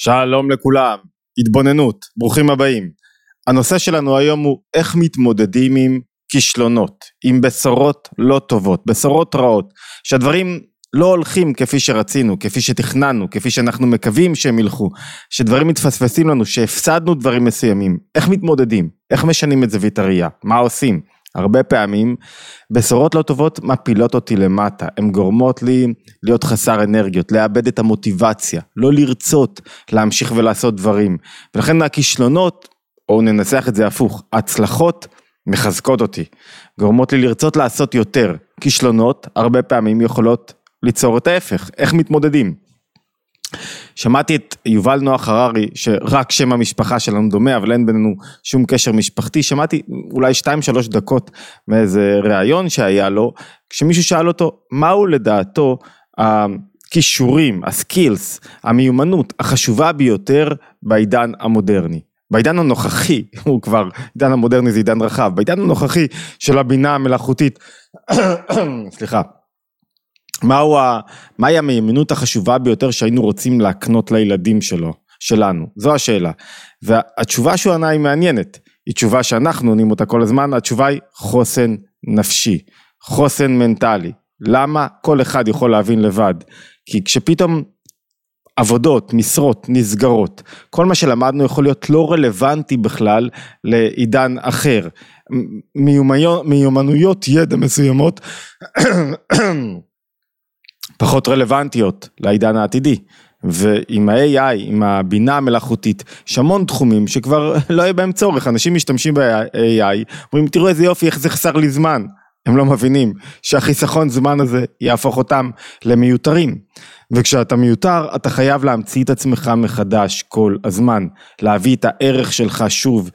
שלום לכולם, התבוננות, ברוכים הבאים. הנושא שלנו היום הוא איך מתמודדים עם כישלונות, עם בשורות לא טובות, בשורות רעות, שהדברים לא הולכים כפי שרצינו, כפי שתכננו, כפי שאנחנו מקווים שהם ילכו, שדברים מתפספסים לנו, שהפסדנו דברים מסוימים, איך מתמודדים, איך משנים את זווית הראייה, מה עושים. הרבה פעמים בשורות לא טובות מפילות אותי למטה, הן גורמות לי להיות חסר אנרגיות, לאבד את המוטיבציה, לא לרצות להמשיך ולעשות דברים. ולכן הכישלונות, או ננסח את זה הפוך, הצלחות מחזקות אותי, גורמות לי לרצות לעשות יותר. כישלונות הרבה פעמים יכולות ליצור את ההפך, איך מתמודדים. שמעתי את יובל נוח הררי, שרק שם המשפחה שלנו דומה, אבל אין בינינו שום קשר משפחתי, שמעתי אולי 2-3 דקות מאיזה ראיון שהיה לו, כשמישהו שאל אותו, מהו לדעתו הכישורים, הסקילס, המיומנות החשובה ביותר בעידן המודרני. בעידן הנוכחי, הוא כבר, עידן המודרני זה עידן רחב, בעידן הנוכחי של הבינה המלאכותית, סליחה, מהו ה... מהי המיומנות החשובה ביותר שהיינו רוצים להקנות לילדים שלו, שלנו? זו השאלה. והתשובה שהוא ענה היא מעניינת, היא תשובה שאנחנו עונים אותה כל הזמן, התשובה היא חוסן נפשי, חוסן מנטלי. למה? כל אחד יכול להבין לבד. כי כשפתאום עבודות, משרות, נסגרות, כל מה שלמדנו יכול להיות לא רלוונטי בכלל לעידן אחר. מיומנויות ידע מסוימות פחות רלוונטיות לעידן העתידי. ועם ה-AI, עם הבינה המלאכותית, יש המון תחומים שכבר לא יהיה בהם צורך, אנשים משתמשים ב-AI, אומרים תראו איזה יופי, איך זה חסר לי זמן. הם לא מבינים שהחיסכון זמן הזה יהפוך אותם למיותרים. וכשאתה מיותר, אתה חייב להמציא את עצמך מחדש כל הזמן, להביא את הערך שלך שוב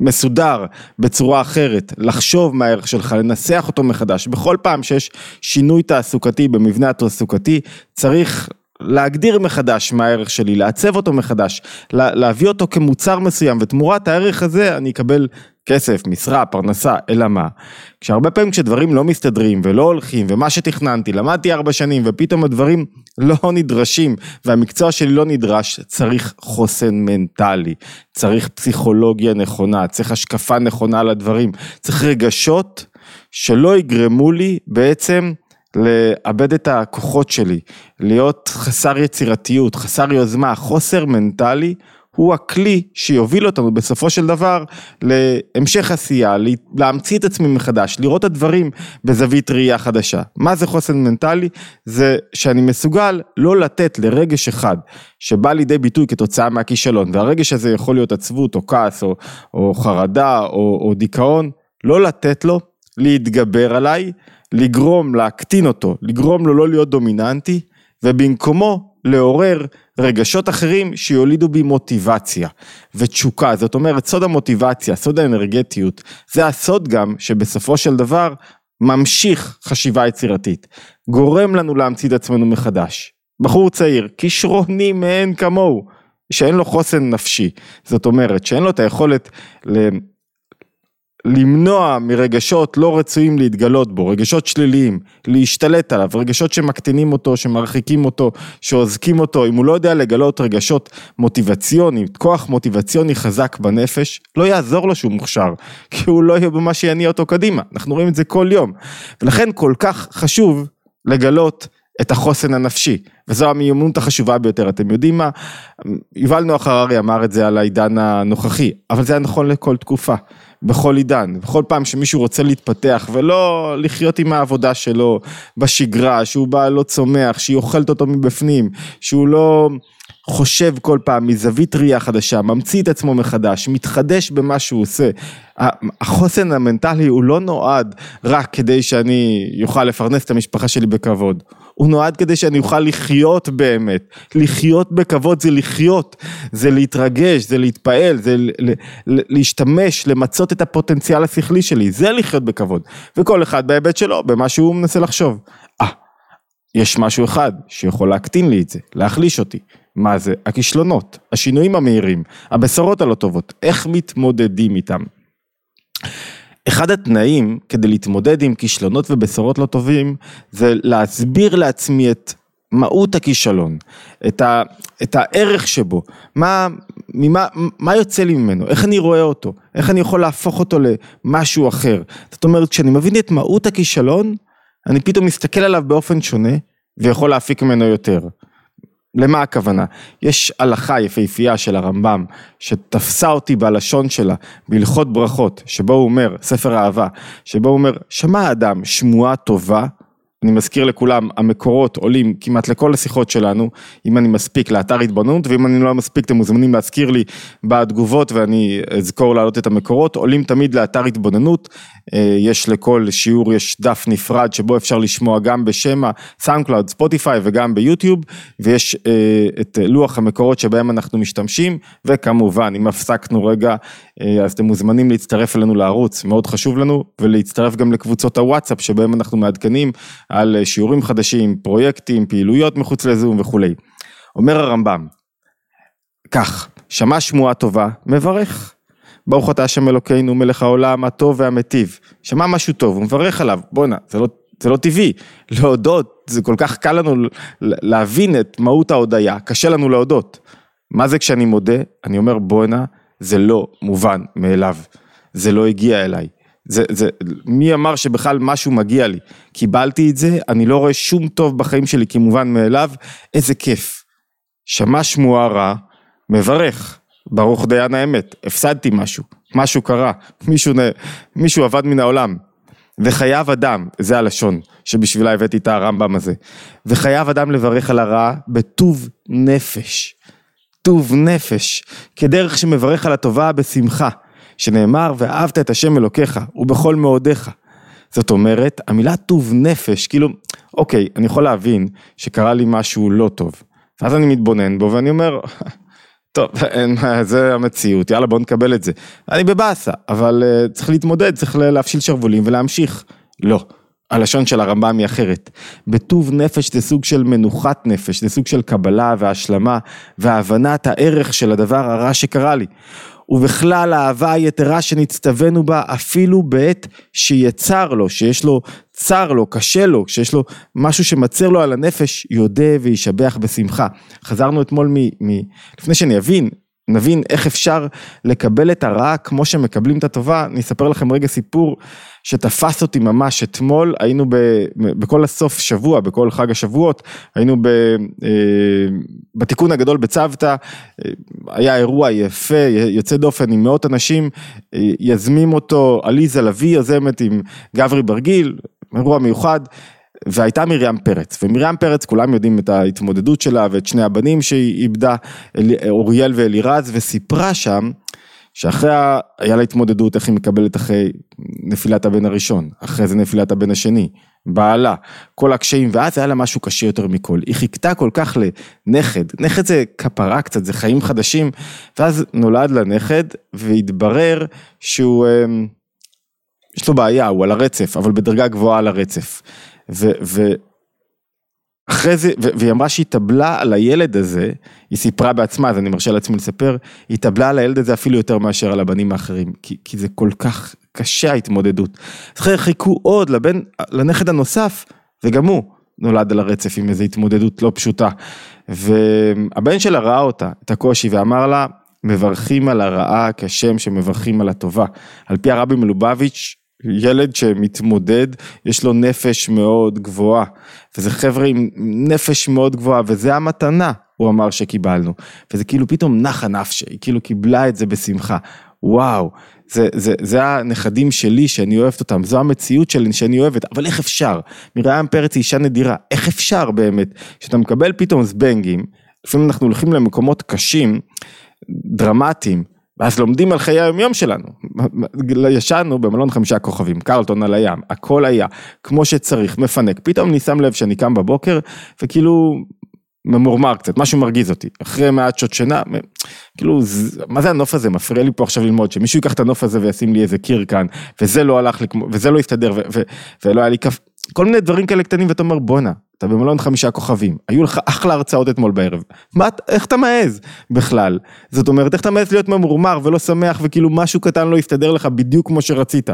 מסודר בצורה אחרת, לחשוב מה הערך שלך, לנסח אותו מחדש. בכל פעם שיש שינוי תעסוקתי במבנה התעסוקתי, צריך להגדיר מחדש מה הערך שלי, לעצב אותו מחדש, להביא אותו כמוצר מסוים, ותמורת הערך הזה אני אקבל כסף, משרה, פרנסה, אלא מה? כשהרבה פעמים כשדברים לא מסתדרים ולא הולכים, ומה שתכננתי, למדתי ארבע שנים, ופתאום הדברים לא נדרשים, והמקצוע שלי לא נדרש, צריך חוסן מנטלי, צריך פסיכולוגיה נכונה, צריך השקפה נכונה לדברים, צריך רגשות שלא יגרמו לי בעצם לאבד את הכוחות שלי, להיות חסר יצירתיות, חסר יוזמה, חוסר מנטלי הוא הכלי שיוביל אותנו בסופו של דבר להמשך עשייה, להמציא את עצמי מחדש, לראות את הדברים בזווית ראייה חדשה. מה זה חוסן מנטלי? זה שאני מסוגל לא לתת לרגש אחד שבא לידי ביטוי כתוצאה מהכישלון, והרגש הזה יכול להיות עצבות או כעס או, או חרדה או, או דיכאון, לא לתת לו להתגבר עליי, לגרום להקטין אותו, לגרום לו לא להיות דומיננטי, ובמקומו לעורר רגשות אחרים שיולידו בי מוטיבציה ותשוקה, זאת אומרת סוד המוטיבציה, סוד האנרגטיות, זה הסוד גם שבסופו של דבר ממשיך חשיבה יצירתית, גורם לנו להמציא את עצמנו מחדש. בחור צעיר, כישרוני מאין כמוהו, שאין לו חוסן נפשי, זאת אומרת שאין לו את היכולת למנוע מרגשות לא רצויים להתגלות בו, רגשות שליליים, להשתלט עליו, רגשות שמקטינים אותו, שמרחיקים אותו, שעוזקים אותו, אם הוא לא יודע לגלות רגשות מוטיבציוניים, כוח מוטיבציוני חזק בנפש, לא יעזור לו שהוא מוכשר, כי הוא לא יהיה במה שיניע אותו קדימה, אנחנו רואים את זה כל יום, ולכן כל כך חשוב לגלות את החוסן הנפשי, וזו המיומנות החשובה ביותר, אתם יודעים מה, יובל נוח הררי אמר את זה על העידן הנוכחי, אבל זה היה נכון לכל תקופה. בכל עידן, בכל פעם שמישהו רוצה להתפתח ולא לחיות עם העבודה שלו בשגרה, שהוא בא לא צומח, שהיא אוכלת אותו מבפנים, שהוא לא חושב כל פעם מזווית ראייה חדשה, ממציא את עצמו מחדש, מתחדש במה שהוא עושה. החוסן המנטלי הוא לא נועד רק כדי שאני אוכל לפרנס את המשפחה שלי בכבוד. הוא נועד כדי שאני אוכל לחיות באמת. לחיות בכבוד זה לחיות, זה להתרגש, זה להתפעל, זה להשתמש, למצות את הפוטנציאל השכלי שלי, זה לחיות בכבוד. וכל אחד בהיבט שלו, במה שהוא מנסה לחשוב. אה, יש משהו אחד שיכול להקטין לי את זה, להחליש אותי. מה זה? הכישלונות, השינויים המהירים, הבשורות הלא טובות, איך מתמודדים איתם. אחד התנאים כדי להתמודד עם כישלונות ובשורות לא טובים זה להסביר לעצמי את מהות הכישלון, את, ה, את הערך שבו, מה, ממה, מה יוצא לי ממנו, איך אני רואה אותו, איך אני יכול להפוך אותו למשהו אחר. זאת אומרת, כשאני מבין את מהות הכישלון, אני פתאום מסתכל עליו באופן שונה, ויכול להפיק ממנו יותר. למה הכוונה? יש הלכה יפהפייה של הרמב"ם שתפסה אותי בלשון שלה בהלכות ברכות, שבו הוא אומר, ספר אהבה, שבו הוא אומר, שמע אדם שמועה טובה אני מזכיר לכולם, המקורות עולים כמעט לכל השיחות שלנו, אם אני מספיק לאתר התבוננות, ואם אני לא מספיק אתם מוזמנים להזכיר לי בתגובות ואני אזכור להעלות את המקורות, עולים תמיד לאתר התבוננות, אה, יש לכל שיעור, יש דף נפרד שבו אפשר לשמוע גם בשמע, סאונדקלאוד, ספוטיפיי וגם ביוטיוב, ויש אה, את לוח המקורות שבהם אנחנו משתמשים, וכמובן, אם הפסקנו רגע, אז אתם מוזמנים להצטרף אלינו לערוץ, מאוד חשוב לנו, ולהצטרף גם לקבוצות הוואטסאפ שבהם אנחנו מעדכנים. על שיעורים חדשים, פרויקטים, פעילויות מחוץ לזום וכולי. אומר הרמב"ם, כך, שמע שמועה טובה, מברך. ברוך אתה השם אלוקינו מלך העולם הטוב והמיטיב. שמע משהו טוב, הוא מברך עליו, בואנה, זה לא, זה לא טבעי, להודות, זה כל כך קל לנו להבין את מהות ההודיה, קשה לנו להודות. מה זה כשאני מודה? אני אומר בואנה, זה לא מובן מאליו, זה לא הגיע אליי. זה, זה, מי אמר שבכלל משהו מגיע לי? קיבלתי את זה, אני לא רואה שום טוב בחיים שלי כמובן מאליו, איזה כיף. שמע שמועה רע, מברך, ברוך דיין האמת, הפסדתי משהו, משהו קרה, מישהו, מישהו עבד מן העולם. וחייב אדם, זה הלשון שבשבילה הבאתי את הרמב"ם הזה, וחייב אדם לברך על הרע בטוב נפש. טוב נפש, כדרך שמברך על הטובה בשמחה. שנאמר ואהבת את השם אלוקיך ובכל מאודיך. זאת אומרת, המילה טוב נפש, כאילו, אוקיי, אני יכול להבין שקרה לי משהו לא טוב. ואז אני מתבונן בו ואני אומר, טוב, אין, זה המציאות, יאללה בוא נקבל את זה. אני בבאסה, אבל uh, צריך להתמודד, צריך להפשיל שרוולים ולהמשיך. לא. הלשון של הרמב"ם היא אחרת. בטוב נפש זה סוג של מנוחת נפש, זה סוג של קבלה והשלמה והבנת הערך של הדבר הרע שקרה לי. ובכלל האהבה היתרה שנצטווינו בה אפילו בעת שיצר לו, שיש לו צר לו, קשה לו, שיש לו משהו שמצר לו על הנפש, יודה וישבח בשמחה. חזרנו אתמול מ... מ... לפני שאני אבין, נבין איך אפשר לקבל את הרע כמו שמקבלים את הטובה, אני אספר לכם רגע סיפור שתפס אותי ממש אתמול, היינו ב, בכל הסוף שבוע, בכל חג השבועות, היינו ב, אה, בתיקון הגדול בצוותא, אה, היה אירוע יפה, יוצא דופן עם מאות אנשים, אה, יזמים אותו עליזה לביא יוזמת עם גברי ברגיל, אירוע מיוחד. והייתה מרים פרץ, ומרים פרץ כולם יודעים את ההתמודדות שלה ואת שני הבנים שהיא איבדה, אוריאל ואלירז, וסיפרה שם שאחרי, היה לה התמודדות איך היא מקבלת אחרי נפילת הבן הראשון, אחרי זה נפילת הבן השני, בעלה, כל הקשיים, ואז היה לה משהו קשה יותר מכל. היא חיכתה כל כך לנכד, נכד זה כפרה קצת, זה חיים חדשים, ואז נולד לה נכד, והתברר שהוא, אמ, יש לו בעיה, הוא על הרצף, אבל בדרגה גבוהה על הרצף. ו, ו, אחרי זה, והיא אמרה שהיא התאבלה על הילד הזה, היא סיפרה בעצמה, אז אני מרשה לעצמי לספר, היא התאבלה על הילד הזה אפילו יותר מאשר על הבנים האחרים, כי, כי זה כל כך קשה ההתמודדות. אז חיכו עוד לבן, לנכד הנוסף, וגם הוא נולד על הרצף עם איזו התמודדות לא פשוטה. והבן שלה ראה אותה, את הקושי, ואמר לה, מברכים על הרעה כשם שמברכים על הטובה. על פי הרבי מלובביץ', ילד שמתמודד, יש לו נפש מאוד גבוהה, וזה חבר'ה עם נפש מאוד גבוהה, וזה המתנה, הוא אמר שקיבלנו, וזה כאילו פתאום נחה נפשי, היא כאילו קיבלה את זה בשמחה, וואו, זה, זה, זה הנכדים שלי שאני אוהבת אותם, זו המציאות שלי שאני אוהבת, אבל איך אפשר? מרים פרץ היא אישה נדירה, איך אפשר באמת, שאתה מקבל פתאום זבנגים, לפעמים אנחנו הולכים למקומות קשים, דרמטיים, ואז לומדים על חיי היומיום שלנו. ישנו במלון חמישה כוכבים, קרלטון על הים, הכל היה כמו שצריך, מפנק. פתאום אני שם לב שאני קם בבוקר וכאילו ממורמר קצת, משהו מרגיז אותי. אחרי מעט שעות שינה, כאילו, מה זה הנוף הזה? מפריע לי פה עכשיו ללמוד, שמישהו ייקח את הנוף הזה וישים לי איזה קיר כאן, וזה לא הלך לי, וזה לא הסתדר, ולא היה לי כף... כל מיני דברים כאלה קטנים, ואתה אומר בואנה, אתה במלון חמישה כוכבים, היו לך אחלה הרצאות אתמול בערב, מה, איך אתה מעז בכלל? זאת אומרת, איך אתה מעז להיות ממורמר ולא שמח וכאילו משהו קטן לא יסתדר לך בדיוק כמו שרצית?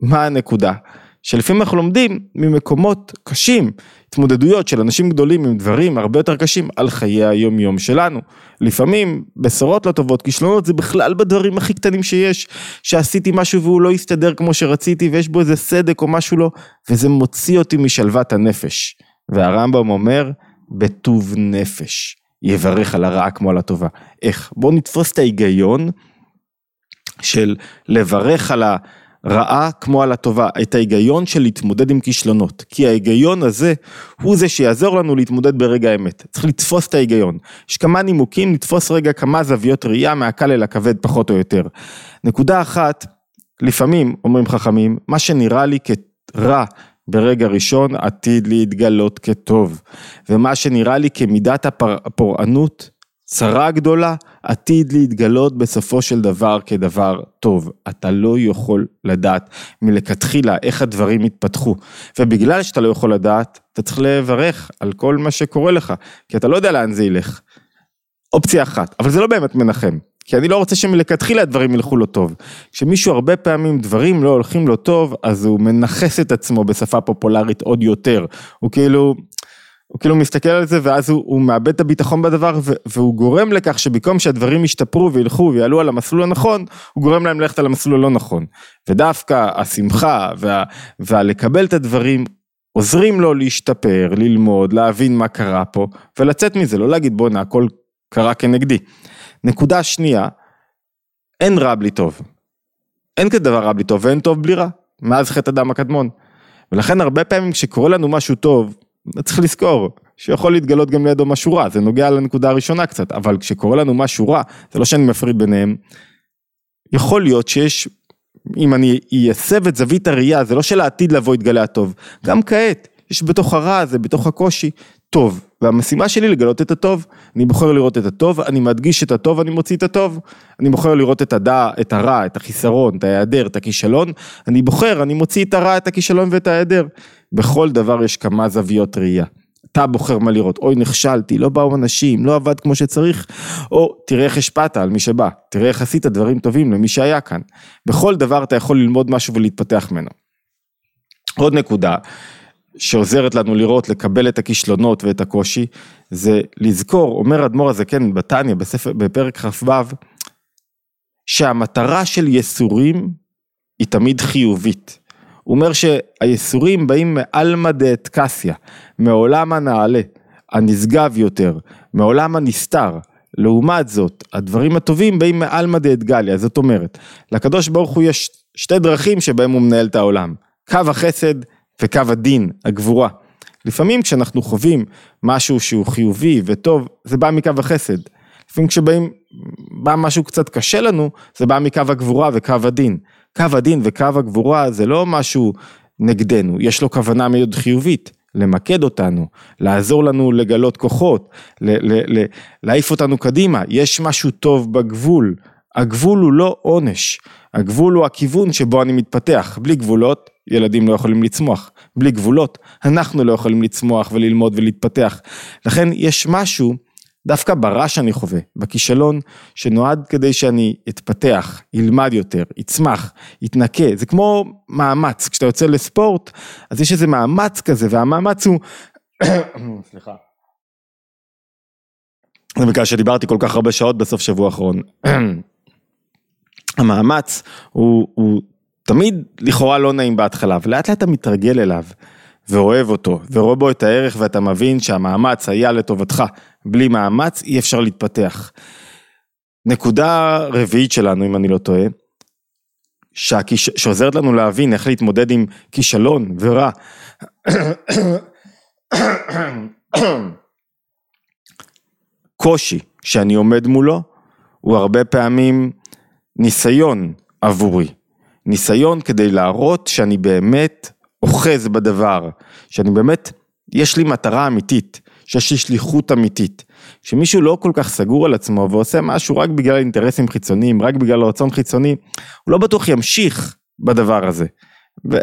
מה הנקודה? שלפעמים אנחנו לומדים ממקומות קשים, התמודדויות של אנשים גדולים עם דברים הרבה יותר קשים על חיי היום יום שלנו. לפעמים בשורות לא טובות, כישלונות זה בכלל בדברים הכי קטנים שיש, שעשיתי משהו והוא לא הסתדר כמו שרציתי ויש בו איזה סדק או משהו לא, וזה מוציא אותי משלוות הנפש. והרמב"ם אומר, בטוב נפש, יברך על הרעה כמו על הטובה. איך? בואו נתפוס את ההיגיון של לברך על ה... רעה כמו על הטובה, את ההיגיון של להתמודד עם כישלונות, כי ההיגיון הזה הוא זה שיעזור לנו להתמודד ברגע האמת, צריך לתפוס את ההיגיון, יש כמה נימוקים, לתפוס רגע כמה זוויות ראייה מהקל אל הכבד פחות או יותר. נקודה אחת, לפעמים אומרים חכמים, מה שנראה לי כרע ברגע ראשון עתיד להתגלות כטוב, ומה שנראה לי כמידת הפורענות צרה גדולה עתיד להתגלות בסופו של דבר כדבר טוב. אתה לא יכול לדעת מלכתחילה איך הדברים יתפתחו. ובגלל שאתה לא יכול לדעת, אתה צריך לברך על כל מה שקורה לך, כי אתה לא יודע לאן זה ילך. אופציה אחת, אבל זה לא באמת מנחם. כי אני לא רוצה שמלכתחילה הדברים ילכו לו טוב. כשמישהו הרבה פעמים דברים לא הולכים לו טוב, אז הוא מנכס את עצמו בשפה פופולרית עוד יותר. הוא כאילו, הוא כאילו מסתכל על זה ואז הוא, הוא מאבד את הביטחון בדבר והוא גורם לכך שבמקום שהדברים ישתפרו וילכו ויעלו על המסלול הנכון, הוא גורם להם ללכת על המסלול הלא נכון. ודווקא השמחה וה, והלקבל את הדברים עוזרים לו להשתפר, ללמוד, להבין מה קרה פה ולצאת מזה, לא להגיד בואנה הכל קרה כנגדי. נקודה שנייה, אין רע בלי טוב. אין כזה דבר רע בלי טוב ואין טוב בלי רע, מאז חטא הדם הקדמון. ולכן הרבה פעמים כשקורה לנו משהו טוב, צריך לזכור שיכול להתגלות גם לידו משהו רע, זה נוגע לנקודה הראשונה קצת, אבל כשקורה לנו משהו רע, זה לא שאני מפריד ביניהם, יכול להיות שיש, אם אני אייסב את זווית הראייה, זה לא שלעתיד לבוא יתגלה הטוב, גם כעת, יש בתוך הרע הזה, בתוך הקושי, טוב, והמשימה שלי לגלות את הטוב, אני בוחר לראות את הטוב, אני מדגיש את הטוב, אני מוציא את הטוב, אני בוחר לראות את הדע, את הרע, את החיסרון, את ההיעדר, את הכישלון, אני בוחר, אני מוציא את הרע, את הכישלון ואת ההיעדר. בכל דבר יש כמה זוויות ראייה. אתה בוחר מה לראות, אוי נכשלתי, לא באו אנשים, לא עבד כמו שצריך, או תראה איך השפעת על מי שבא, תראה איך עשית דברים טובים למי שהיה כאן. בכל דבר אתה יכול ללמוד משהו ולהתפתח ממנו. עוד נקודה, שעוזרת לנו לראות, לקבל את הכישלונות ואת הקושי, זה לזכור, אומר אדמו"ר הזקן בתניא, בפרק כ"ו, שהמטרה של ייסורים היא תמיד חיובית. הוא אומר שהייסורים באים מעלמא דאטקסיה, מעולם הנעלה, הנשגב יותר, מעולם הנסתר. לעומת זאת, הדברים הטובים באים מעלמא דאתגליה, זאת אומרת, לקדוש ברוך הוא יש שתי דרכים שבהם הוא מנהל את העולם, קו החסד וקו הדין, הגבורה. לפעמים כשאנחנו חווים משהו שהוא חיובי וטוב, זה בא מקו החסד. לפעמים כשבאים, בא משהו קצת קשה לנו, זה בא מקו הגבורה וקו הדין. קו הדין וקו הגבורה זה לא משהו נגדנו, יש לו כוונה מאוד חיובית. למקד אותנו, לעזור לנו לגלות כוחות, להעיף אותנו קדימה, יש משהו טוב בגבול, הגבול הוא לא עונש, הגבול הוא הכיוון שבו אני מתפתח, בלי גבולות ילדים לא יכולים לצמוח, בלי גבולות אנחנו לא יכולים לצמוח וללמוד ולהתפתח, לכן יש משהו דווקא ברע שאני חווה, בכישלון שנועד כדי שאני אתפתח, ילמד יותר, יצמח, יתנקה, זה כמו מאמץ, כשאתה יוצא לספורט אז יש איזה מאמץ כזה והמאמץ הוא, סליחה, זה בגלל שדיברתי כל כך הרבה שעות בסוף שבוע האחרון. המאמץ הוא, הוא תמיד לכאורה לא נעים בהתחלה, ולאט לאט אתה מתרגל אליו, ואוהב אותו, ורואה בו את הערך, ואתה מבין שהמאמץ היה לטובתך. בלי מאמץ אי אפשר להתפתח. נקודה רביעית שלנו, אם אני לא טועה, שהכיש... שעוזרת לנו להבין איך להתמודד עם כישלון ורע. קושי שאני עומד מולו, הוא הרבה פעמים ניסיון עבורי. ניסיון כדי להראות שאני באמת אוחז בדבר, שאני באמת, יש לי מטרה אמיתית, שיש לי שליחות אמיתית. כשמישהו לא כל כך סגור על עצמו ועושה משהו רק בגלל אינטרסים חיצוניים, רק בגלל רצון חיצוני, הוא לא בטוח ימשיך בדבר הזה.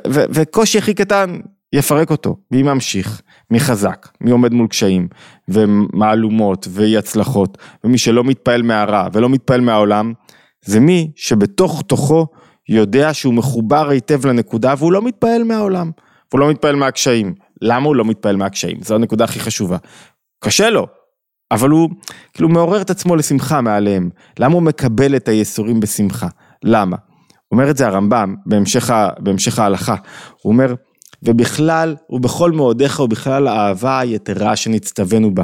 וקושי הכי קטן יפרק אותו, מי ממשיך, מי חזק, מי עומד מול קשיים, ומהלומות, ואי הצלחות, ומי שלא מתפעל מהרע ולא מתפעל מהעולם, זה מי שבתוך תוכו יודע שהוא מחובר היטב לנקודה והוא לא מתפעל מהעולם, והוא לא מתפעל מהקשיים. למה הוא לא מתפעל מהקשיים? זו הנקודה הכי חשובה. קשה לו, אבל הוא כאילו מעורר את עצמו לשמחה מעליהם. למה הוא מקבל את הייסורים בשמחה? למה? אומר את זה הרמב"ם בהמשך, בהמשך ההלכה. הוא אומר, ובכלל ובכל מאודיך ובכלל האהבה היתרה שנצטווינו בה.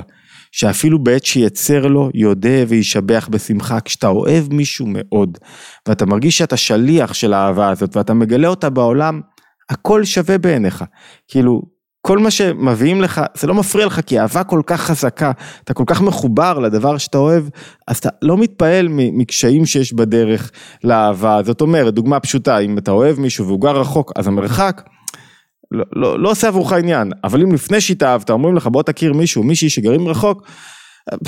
שאפילו בעת שיצר לו, יודה וישבח בשמחה. כשאתה אוהב מישהו מאוד, ואתה מרגיש שאתה שליח של האהבה הזאת, ואתה מגלה אותה בעולם, הכל שווה בעיניך. כאילו, כל מה שמביאים לך, זה לא מפריע לך, כי אהבה כל כך חזקה, אתה כל כך מחובר לדבר שאתה אוהב, אז אתה לא מתפעל מקשיים שיש בדרך לאהבה. זאת אומרת, דוגמה פשוטה, אם אתה אוהב מישהו והוא גר רחוק, אז המרחק לא, לא, לא עושה עבורך עניין, אבל אם לפני שהתאהבת אומרים לך בוא תכיר מישהו, מישהי שגרים רחוק,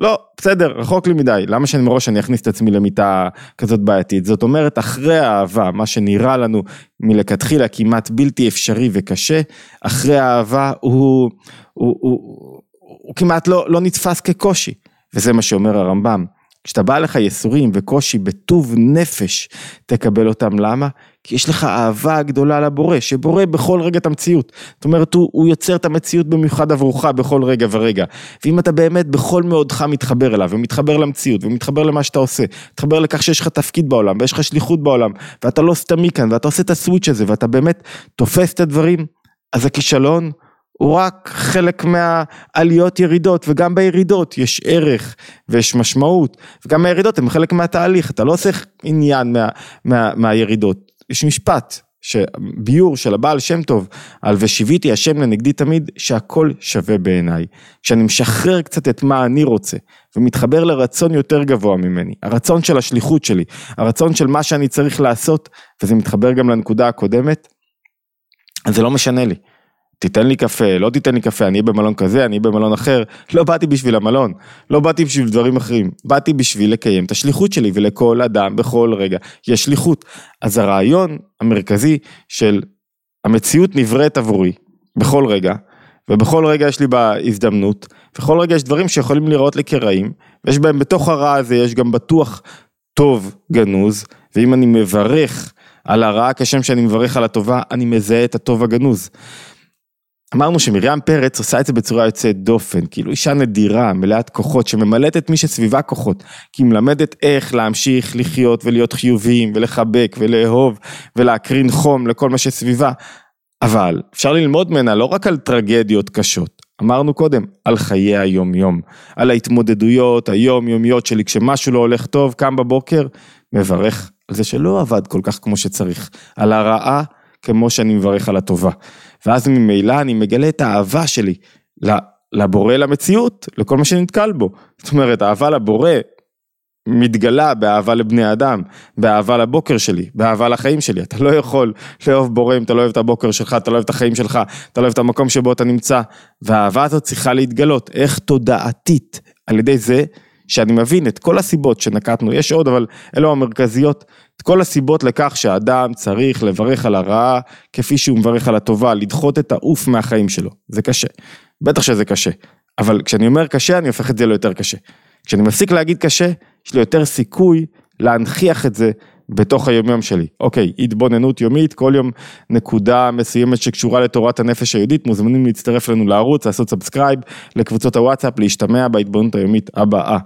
לא, בסדר, רחוק לי מדי, למה שאני מראש אני אכניס את עצמי למיטה כזאת בעייתית? זאת אומרת, אחרי האהבה, מה שנראה לנו מלכתחילה כמעט בלתי אפשרי וקשה, אחרי האהבה הוא, הוא, הוא, הוא, הוא כמעט לא, לא נתפס כקושי, וזה מה שאומר הרמב"ם. כשאתה בא לך יסורים וקושי בטוב נפש, תקבל אותם. למה? כי יש לך אהבה גדולה לבורא, שבורא בכל רגע את המציאות. זאת אומרת, הוא, הוא יוצר את המציאות במיוחד עבורך בכל רגע ורגע. ואם אתה באמת בכל מאודך מתחבר אליו, ומתחבר למציאות, ומתחבר למה שאתה עושה, מתחבר לכך שיש לך תפקיד בעולם, ויש לך שליחות בעולם, ואתה לא סתמי כאן, ואתה עושה את הסוויץ' הזה, ואתה באמת תופס את הדברים, אז הכישלון הוא רק חלק מהעליות ירידות וגם בירידות יש ערך ויש משמעות וגם הירידות הן חלק מהתהליך אתה לא עושה עניין מה, מה, מהירידות. יש משפט ביור של הבעל שם טוב על ושיוויתי השם לנגדי תמיד שהכל שווה בעיניי כשאני משחרר קצת את מה אני רוצה ומתחבר לרצון יותר גבוה ממני הרצון של השליחות שלי הרצון של מה שאני צריך לעשות וזה מתחבר גם לנקודה הקודמת. אז זה לא משנה לי תיתן לי קפה, לא תיתן לי קפה, אני במלון כזה, אני במלון אחר, לא באתי בשביל המלון, לא באתי בשביל דברים אחרים, באתי בשביל לקיים את השליחות שלי ולכל אדם בכל רגע יש שליחות. אז הרעיון המרכזי של המציאות נבראת עבורי בכל רגע, ובכל רגע יש לי בה הזדמנות, בכל רגע יש דברים שיכולים לראות לי כרעים, ויש בהם בתוך הרע הזה יש גם בטוח טוב גנוז, ואם אני מברך על הרעה כשם שאני מברך על הטובה, אני מזהה את הטוב הגנוז. אמרנו שמרים פרץ עושה את זה בצורה יוצאת דופן, כאילו אישה נדירה, מלאת כוחות, שממלאת את מי שסביבה כוחות, כי היא מלמדת איך להמשיך לחיות ולהיות חיוביים ולחבק ולאהוב ולהקרין חום לכל מה שסביבה, אבל אפשר ללמוד ממנה לא רק על טרגדיות קשות, אמרנו קודם, על חיי היום יום, על ההתמודדויות היום יומיות שלי, כשמשהו לא הולך טוב, קם בבוקר, מברך על זה שלא עבד כל כך כמו שצריך, על הרעה כמו שאני מברך על הטובה. ואז ממילא אני מגלה את האהבה שלי לבורא למציאות, לכל מה שנתקל בו. זאת אומרת, אהבה לבורא מתגלה באהבה לבני אדם, באהבה לבוקר שלי, באהבה לחיים שלי. אתה לא יכול לאהוב בורא אם אתה לא אוהב את הבוקר שלך, אתה לא אוהב את החיים שלך, אתה לא אוהב את המקום שבו אתה נמצא. והאהבה הזאת צריכה להתגלות, איך תודעתית, על ידי זה שאני מבין את כל הסיבות שנקטנו, יש עוד אבל אלו המרכזיות, את כל הסיבות לכך שאדם צריך לברך על הרעה כפי שהוא מברך על הטובה, לדחות את העוף מהחיים שלו, זה קשה, בטח שזה קשה, אבל כשאני אומר קשה אני הופך את זה ליותר קשה, כשאני מפסיק להגיד קשה, יש לי יותר סיכוי להנכיח את זה בתוך היומיום שלי. אוקיי, התבוננות יומית, כל יום נקודה מסוימת שקשורה לתורת הנפש היהודית, מוזמנים להצטרף לנו לערוץ, לעשות subscribe לקבוצות הוואטסאפ, להשתמע בהתבוננות היומית הבאה.